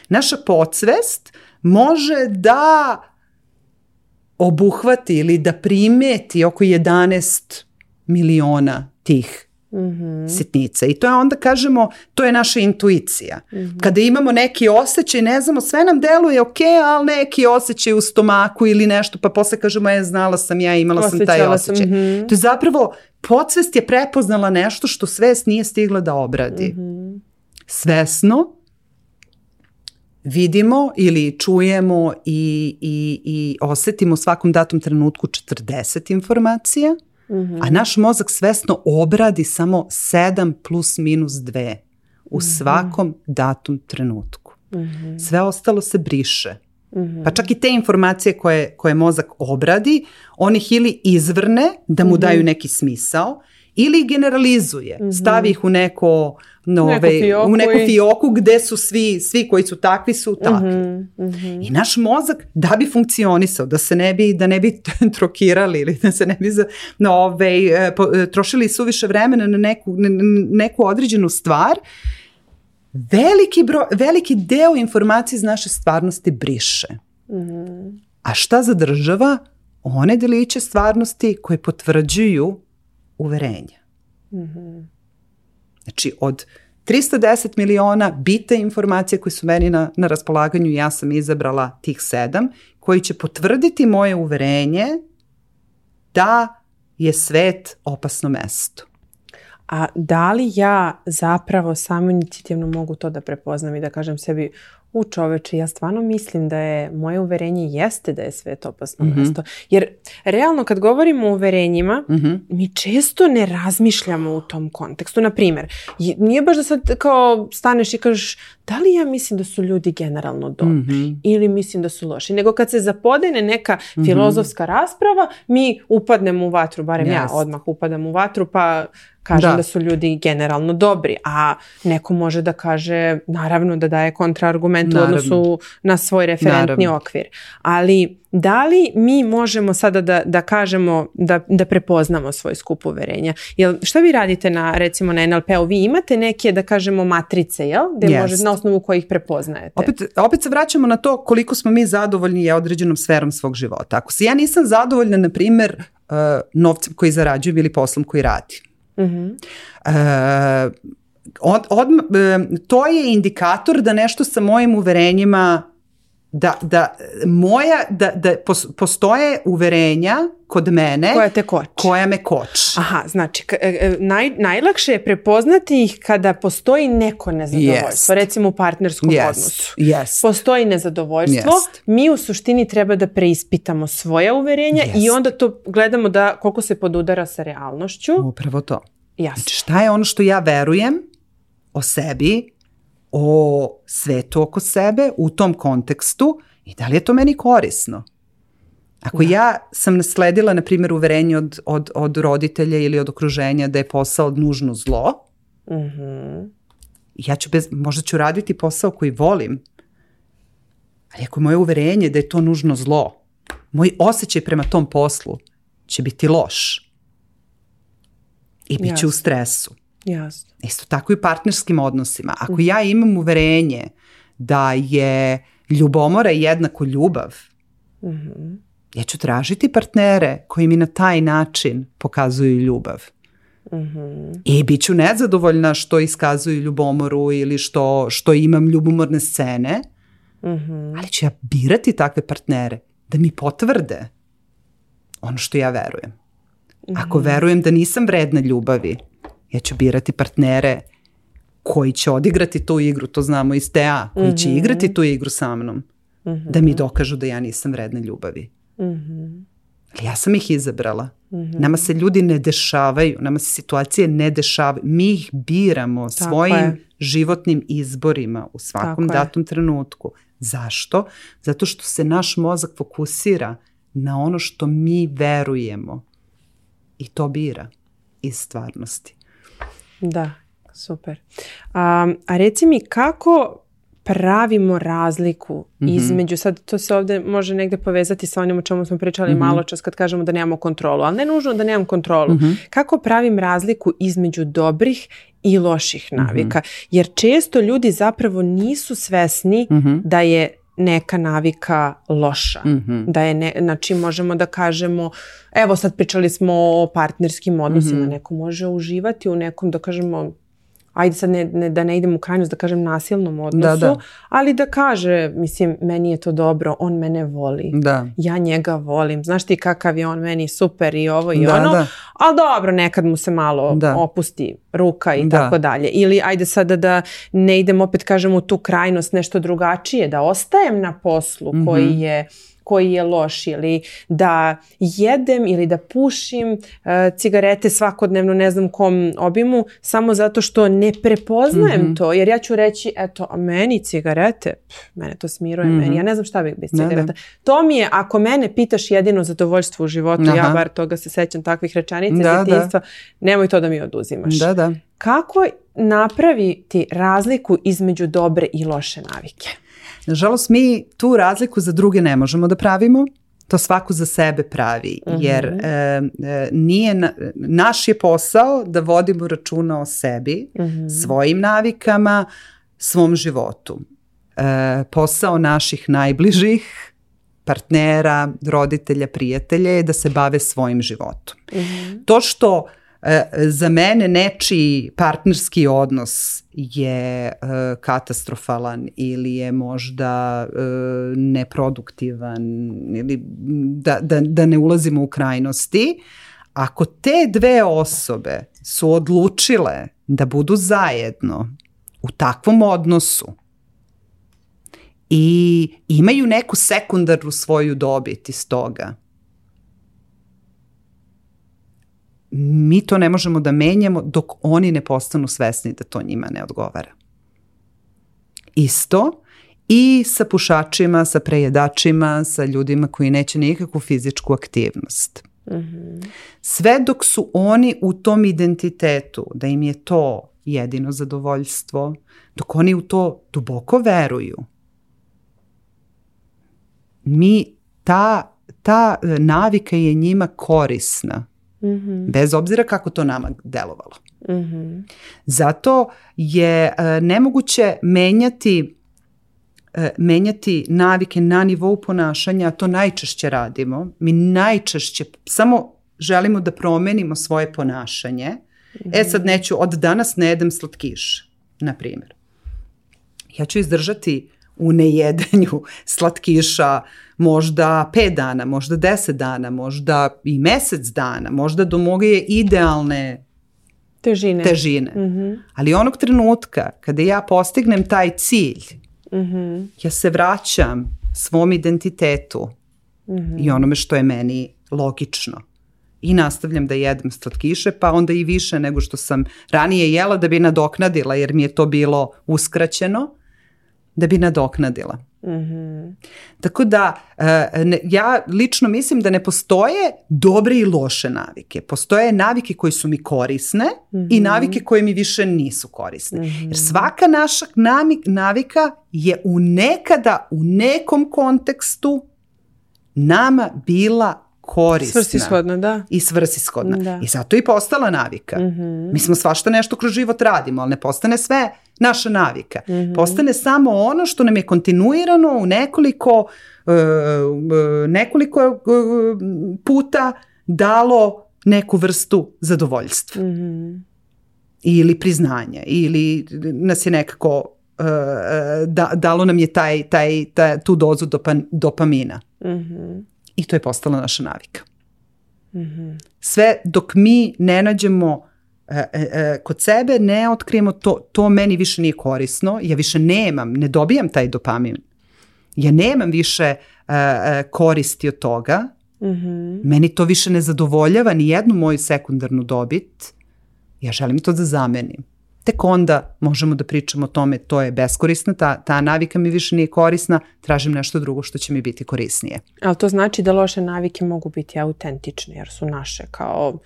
Naša podsvest može da obuhvati ili da primeti oko 11 miliona tih Mm-hmm. sitnice. I to je onda kažemo, to je naša intuicija. Mm-hmm. Kada imamo neki osjećaj, ne znamo, sve nam deluje ok, ali neki osjećaj u stomaku ili nešto, pa posle kažemo, e, znala sam ja, imala Osjećala sam taj osjećaj. Sam, mm-hmm. To je zapravo, podsvest je prepoznala nešto što svest nije stigla da obradi. Mm-hmm. Svesno vidimo ili čujemo i, i, i osetimo svakom datom trenutku 40 informacija – -hmm. A naš mozak svesno obradi samo 7 plus minus 2 u mm-hmm. svakom datom trenutku. Mm-hmm. Sve ostalo se briše. Mm-hmm. Pa čak i te informacije koje, koje mozak obradi, on ih ili izvrne da mu daju neki smisao ili generalizuje, mm -hmm. stavi ih u neko, nove, neko fioku ovaj, u neku fioku gde su svi, svi koji su takvi su mhm, takvi. Mm -hmm. I naš mozak da bi funkcionisao, da se ne bi, da ne bi trokirali ili da se ne bi za, no, ove, ovaj, po, e, trošili suviše vremena na neku, na, neku određenu stvar, veliki, bro, veliki deo informacije iz naše stvarnosti briše. Mm -hmm. A šta zadržava? One deliće stvarnosti koje potvrđuju uverenja. Mm -hmm. Znači, od 310 miliona bita informacija koje su meni na, na raspolaganju, ja sam izabrala tih sedam, koji će potvrditi moje uverenje da je svet opasno mesto. A da li ja zapravo samo inicijativno mogu to da prepoznam i da kažem sebi, u čoveče, ja stvarno mislim da je, moje uverenje jeste da je svet opasno mm -hmm. mesto. Jer realno kad govorimo o uverenjima, mm -hmm. mi često ne razmišljamo u tom kontekstu. Naprimer, nije baš da sad kao staneš i kažeš da li ja mislim da su ljudi generalno dobri mm -hmm. ili mislim da su loši. Nego kad se zapodene neka mm -hmm. filozofska rasprava, mi upadnemo u vatru, barem yes. ja odmah upadam u vatru, pa kažem da. da su ljudi generalno dobri, a neko može da kaže naravno da daje kontraargument u odnosu na svoj referentni naravno. okvir. Ali Da li mi možemo sada da, da kažemo da, da prepoznamo svoj skup uverenja? Jel, šta vi radite na, recimo na NLP-u? Vi imate neke, da kažemo, matrice, jel? Gde yes. može, na osnovu kojih prepoznajete. Opet, opet se vraćamo na to koliko smo mi zadovoljni je određenom sferom svog života. Ako se ja nisam zadovoljna, na primer, uh, novcem koji zarađujem ili poslom koji radim, mm -hmm. uh, od, od, um, to je indikator da nešto sa mojim uverenjima da, da, moja, da, da postoje uverenja kod mene koja te koči. Koja me koč. Aha, znači e, e, naj, najlakše je prepoznati ih kada postoji neko nezadovoljstvo, yes. recimo u partnerskom yes. odnosu. Yes. Postoji nezadovoljstvo, yes. mi u suštini treba da preispitamo svoja uverenja yes. i onda to gledamo da koliko se podudara sa realnošću. Upravo to. Jasno. Znači šta je ono što ja verujem o sebi, o svetu oko sebe u tom kontekstu i da li je to meni korisno. Ako da. ja sam nasledila, na primjer, uverenje od, od, od roditelja ili od okruženja da je posao nužno zlo, mm -hmm. ja ću bez, možda ću raditi posao koji volim, ali ako je moje uverenje da je to nužno zlo, moj osjećaj prema tom poslu će biti loš i bit ću yes. u stresu. Jasno. Isto tako i partnerskim odnosima. Ako mhm. ja imam uverenje da je ljubomora jednako ljubav, mm -hmm. ja ću tražiti partnere koji mi na taj način pokazuju ljubav. Mm -hmm. I bit ću nezadovoljna što iskazuju ljubomoru ili što, što imam ljubomorne scene, mm -hmm. ali ću ja birati takve partnere da mi potvrde ono što ja verujem. Ako mhm. verujem da nisam vredna ljubavi, ja ću birati partnere koji će odigrati tu igru, to znamo iz TA, koji mm -hmm. će mhm. igrati tu igru sa mnom, mm -hmm. da mi dokažu da ja nisam vredna ljubavi. Mm -hmm. Ali ja sam ih izabrala. Mm -hmm. Nama se ljudi ne dešavaju, nama se situacije ne dešavaju. Mi ih biramo Tako svojim je. životnim izborima u svakom Tako datom je. trenutku. Zašto? Zato što se naš mozak fokusira na ono što mi verujemo i to bira iz stvarnosti. Da, super. A, a reci mi kako pravimo razliku mm -hmm. između, sad to se ovde može negde povezati sa onim o čemu smo pričali mm -hmm. malo čas kad kažemo da nemamo kontrolu, ali ne nužno da nemam kontrolu. Mm -hmm. Kako pravim razliku između dobrih i loših navika? Mhm. Jer često ljudi zapravo nisu svesni mhm. da je neka navika loša. Mm -hmm. Da je ne, znači možemo da kažemo, evo sad pričali smo o partnerskim odnosima, mm -hmm. neko može uživati u nekom da kažemo ajde sad ne, ne, da ne idem u krajnost, da kažem nasilnom da, odnosu, da, da. ali da kaže, mislim, meni je to dobro, on mene voli, da. ja njega volim, znaš ti kakav je on meni, super i ovo i da, ono, da. ali dobro, nekad mu se malo da. opusti ruka i da. tako dalje. Ili ajde sada da ne idem opet, kažem, u tu krajnost, nešto drugačije, da ostajem na poslu mm -hmm. koji je koji je loš ili da jedem ili da pušim eh, cigarete svakodnevno ne znam kom obimu samo zato što ne prepoznajem mm -hmm. to jer ja ću reći eto a meni cigarete pff, mene to smiruje mm -hmm. meni mhm. ja ne znam šta bih bez cigareta. Da, da. To mi je ako mene pitaš jedino zadovoljstvo u životu Aha. ja bar toga se sećam takvih rečenica da, da. detinjstva da. nemoj to da mi oduzimaš. Da, da. Kako napraviti razliku između dobre i loše navike? Nažalost, mi tu razliku za druge ne možemo da pravimo, to svako za sebe pravi, mhm. jer uh e, -huh. e, nije na, naš je posao da vodimo računa o sebi, uh mhm. -huh. svojim navikama, svom životu. E, posao naših najbližih partnera, roditelja, prijatelja je da se bave svojim životom. Uh mhm. -huh. To što E, za mene nečiji partnerski odnos je e, katastrofalan ili je možda e, neproduktivan ili da, da, da ne ulazimo u krajnosti, ako te dve osobe su odlučile da budu zajedno u takvom odnosu i imaju neku sekundarnu svoju dobit iz toga, mi to ne možemo da menjamo dok oni ne postanu svesni da to njima ne odgovara. Isto i sa pušačima, sa prejedačima, sa ljudima koji neće nikakvu fizičku aktivnost. Mhm. Sve dok su oni u tom identitetu, da im je to jedino zadovoljstvo, dok oni u to duboko veruju, mi ta, ta e, navika je njima korisna Mm-hmm. Bez obzira kako to nama delovalo. Mm-hmm. Zato je e, nemoguće menjati e, menjati navike na nivou ponašanja, to najčešće radimo. Mi najčešće samo želimo da promenimo svoje ponašanje. Mm-hmm. E sad mm-hmm. neću, od danas ne jedem slatkiš, na primjer. Ja ću izdržati u nejedanju slatkiša možda 5 dana, možda 10 dana, možda i mesec dana, možda do moge idealne težine. težine. Mm -hmm. Ali onog trenutka kada ja postignem taj cilj, mm -hmm. ja se vraćam svom identitetu mm -hmm. i onome što je meni logično i nastavljam da jedem slatkiše, pa onda i više nego što sam ranije jela da bi nadoknadila jer mi je to bilo uskraćeno da bi nadoknadila. Mhm. Tako da e, ja lično mislim da ne postoje dobre i loše navike. Postoje navike koje su mi korisne mm -hmm. i mhm. navike koje mi više nisu korisne. Mm -hmm. Jer mhm. svaka naša navika je u nekada u nekom kontekstu nama bila korisna. Svrsishodna, da. I svrsishodna. Da. I zato i postala navika. Mm -hmm. Mi smo svašta nešto kroz život radimo, ali ne postane sve naša navika. Mm -hmm. Postane samo ono što nam je kontinuirano u nekoliko, e, e nekoliko e, puta dalo neku vrstu zadovoljstva. Mm -hmm. Ili priznanja, ili nas je nekako e, da, dalo nam je taj, taj, ta tu dozu dopan, dopamina. Mm -hmm. I to je postala naša navika. Mm Sve dok mi ne nađemo E, e, e, kod sebe ne otkrijemo to, to meni više nije korisno, ja više nemam, ne dobijam taj dopamin. Ja nemam više e, e, koristi od toga, mm -hmm. meni to više ne zadovoljava ni jednu moju sekundarnu dobit, ja želim to da zamenim. Tek onda možemo da pričamo o tome, to je beskorisno, ta, ta navika mi više nije korisna, tražim nešto drugo što će mi biti korisnije. Ali to znači da loše navike mogu biti autentične, jer su naše kao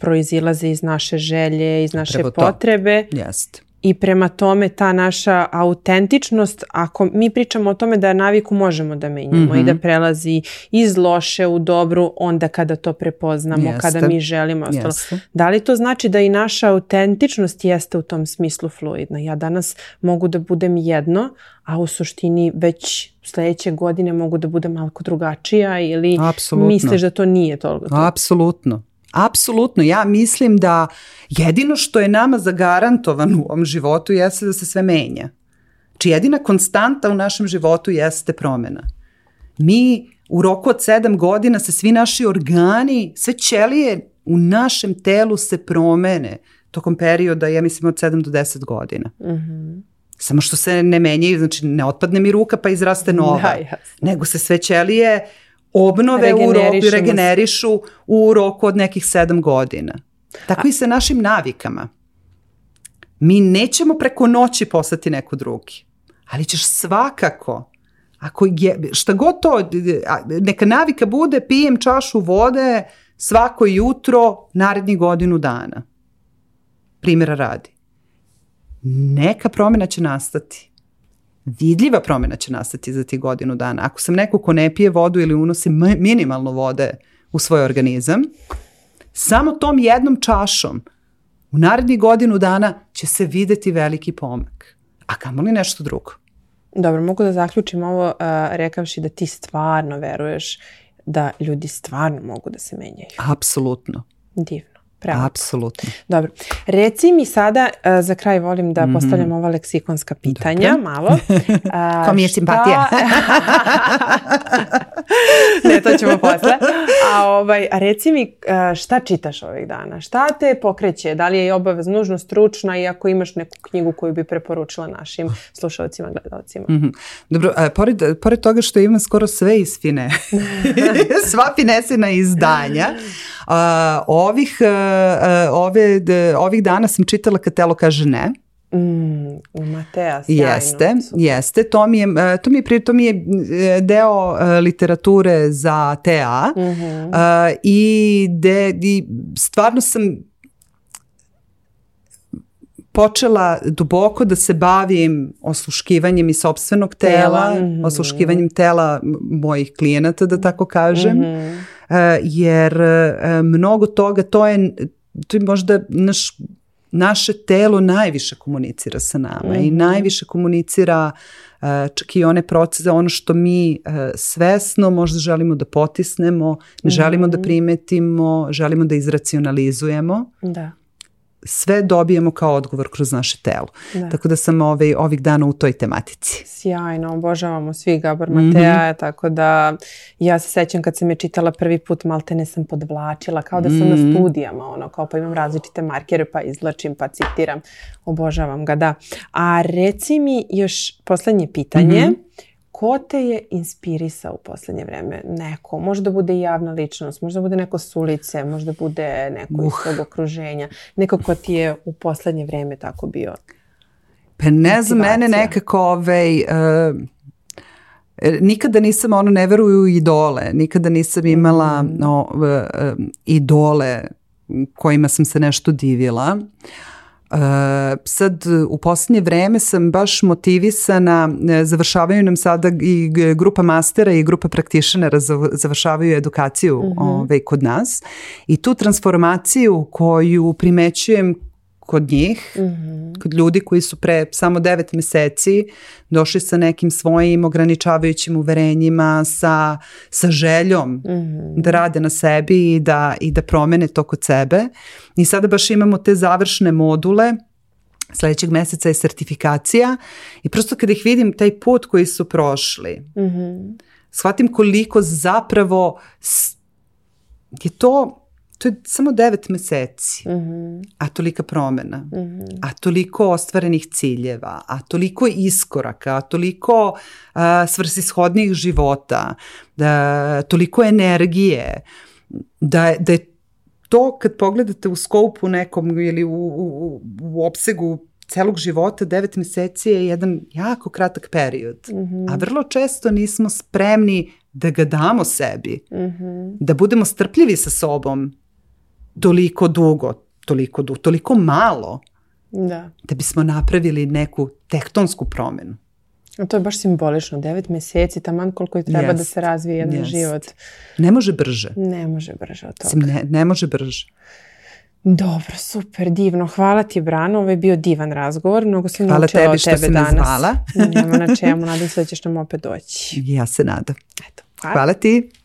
proizilaze iz naše želje, iz naše Prvo potrebe. Jeste. I prema tome ta naša autentičnost, ako mi pričamo o tome da naviku možemo da menjamo mm -hmm. i da mhm. prelazi iz loše u dobru onda kada to prepoznamo, jeste. kada mi želimo. Ostalo. Da li to znači da i naša autentičnost jeste u tom smislu fluidna? Ja danas mogu da budem jedno, a u suštini već sledeće godine mogu da budem malo drugačija ili Apsolutno. misliš da to nije toliko? To? Apsolutno. Apsolutno, ja mislim da jedino što je nama zagarantovano u ovom životu jeste da se sve menja. Či znači, jedina konstanta u našem životu jeste promena. Mi u roku od sedam godina se svi naši organi, sve ćelije u našem telu se promene tokom perioda, ja mislim, od 7 do 10 godina. Mm -hmm. Samo što se ne menjaju, znači ne otpadne mi ruka pa izraste nova, da, nego se sve ćelije uh, obnove u roku, regenerišu u roku od nekih sedam godina. Tako A... i sa našim navikama. Mi nećemo preko noći postati neko drugi, ali ćeš svakako ako je, šta god to, neka navika bude, pijem čašu vode svako jutro narednih godinu dana. Primjera radi. Neka promjena će nastati vidljiva promjena će nastati za ti godinu dana. Ako sam neko ko ne pije vodu ili unosi minimalno vode u svoj organizam, samo tom jednom čašom u narednih godinu dana će se videti veliki pomak. A kamoli nešto drugo. Dobro, mogu da zaključim ovo uh, rekavši da ti stvarno veruješ da ljudi stvarno mogu da se menjaju. Apsolutno. Divno pravo. Apsolutno. Dobro. Reci mi sada, e, za kraj volim da mhm. postavljam mm -hmm. ova leksikonska pitanja, Dobro. malo. A, Ko mi je šta... simpatija? ne, to ćemo posle. A, ovaj, a reci mi e, šta čitaš ovih dana? Šta te pokreće? Da li je obavez nužno stručna i ako imaš neku knjigu koju bi preporučila našim slušalcima, gledalcima? Mm -hmm. Dobro, a, e, pored, pored toga što imam skoro sve iz Fine, sva Finesina izdanja, A, ovih, a, e, e, ove, d, ovih dana sam čitala kad telo kaže ne. Mm, Matea sjajno. Jeste, jeste. To mi je, e, to mi je, prije, to mi je deo literature za TA mm -hmm. a, i, de, i stvarno sam počela duboko da se bavim osluškivanjem i sobstvenog tela, tela. Mm -hmm. osluškivanjem tela mojih klijenata, da tako kažem. Mm -hmm. E, jer e, e, mnogo toga, to je, to je možda naš naše telo najviše komunicira sa nama mm -hmm. i mhm. najviše komunicira uh, čak i one procese, ono što mi svesno možda želimo da potisnemo, ne želimo mm -hmm. da mhm. primetimo, želimo da izracionalizujemo. Da sve dobijemo kao odgovor kroz naše telo. Da. Tako da sam ovaj, ovih dana u toj tematici. Sjajno, obožavamo svi Gabor mhm. Matea, mm -hmm. tako da ja se sećam kad sam je čitala prvi put, malte ne sam podvlačila, kao da sam mm -hmm. na mhm. studijama, ono, kao pa imam različite markere, pa izlačim, pa citiram. Obožavam ga, da. A reci mi još poslednje pitanje. Mm -hmm ko te je inspirisao u poslednje vreme? Neko, možda bude javna ličnost, možda bude neko s ulice, možda bude neko uh. iz svog okruženja, neko ko ti je u poslednje vreme tako bio Pa ne znam, mene nekako ovaj, uh, nikada nisam ono ne veruju u idole, nikada nisam imala mm. no, uh, uh, idole kojima sam se nešto divila. Uh, Uh, sad u poslednje vreme sam baš motivisana, eh, završavaju nam sada i grupa mastera i grupa praktišanera završavaju edukaciju mm -hmm. ovaj, kod nas i tu transformaciju koju primećujem kod njih, mm -hmm. kod ljudi koji su pre samo devet meseci došli sa nekim svojim ograničavajućim uverenjima, sa, sa željom mm -hmm. da rade na sebi i da, i da promene to kod sebe. I sada baš imamo te završne module sledećeg meseca je sertifikacija i prosto kada ih vidim taj put koji su prošli, mm -hmm. shvatim koliko zapravo je to to je samo devet meseci, mm -hmm. a tolika promena, mm -hmm. a toliko ostvarenih ciljeva, a toliko iskoraka, a toliko a, svrsishodnih života, da, toliko energije, da, da je to kad pogledate u skopu nekom ili u, u, u opsegu celog života, devet meseci je jedan jako kratak period, mm -hmm. a vrlo često nismo spremni da ga damo sebi, mm -hmm. da budemo strpljivi sa sobom, toliko dugo, toliko, dugo, toliko malo da. da bismo napravili neku tektonsku promenu. A to je baš simbolično, devet meseci, taman koliko je treba yes. da se razvije jedan yes. život. Ne može brže. Ne može brže od toga. Sim, ne, ne može brže. Dobro, super, divno. Hvala ti, Brano. Ovo je bio divan razgovor. Mnogo sam Hvala naučila tebi što tebe danas. Hvala tebi što si me zvala. Nema na čemu. Nadam se da ćeš nam opet doći. Ja se nadam. Eto, hvala. Hvala ti.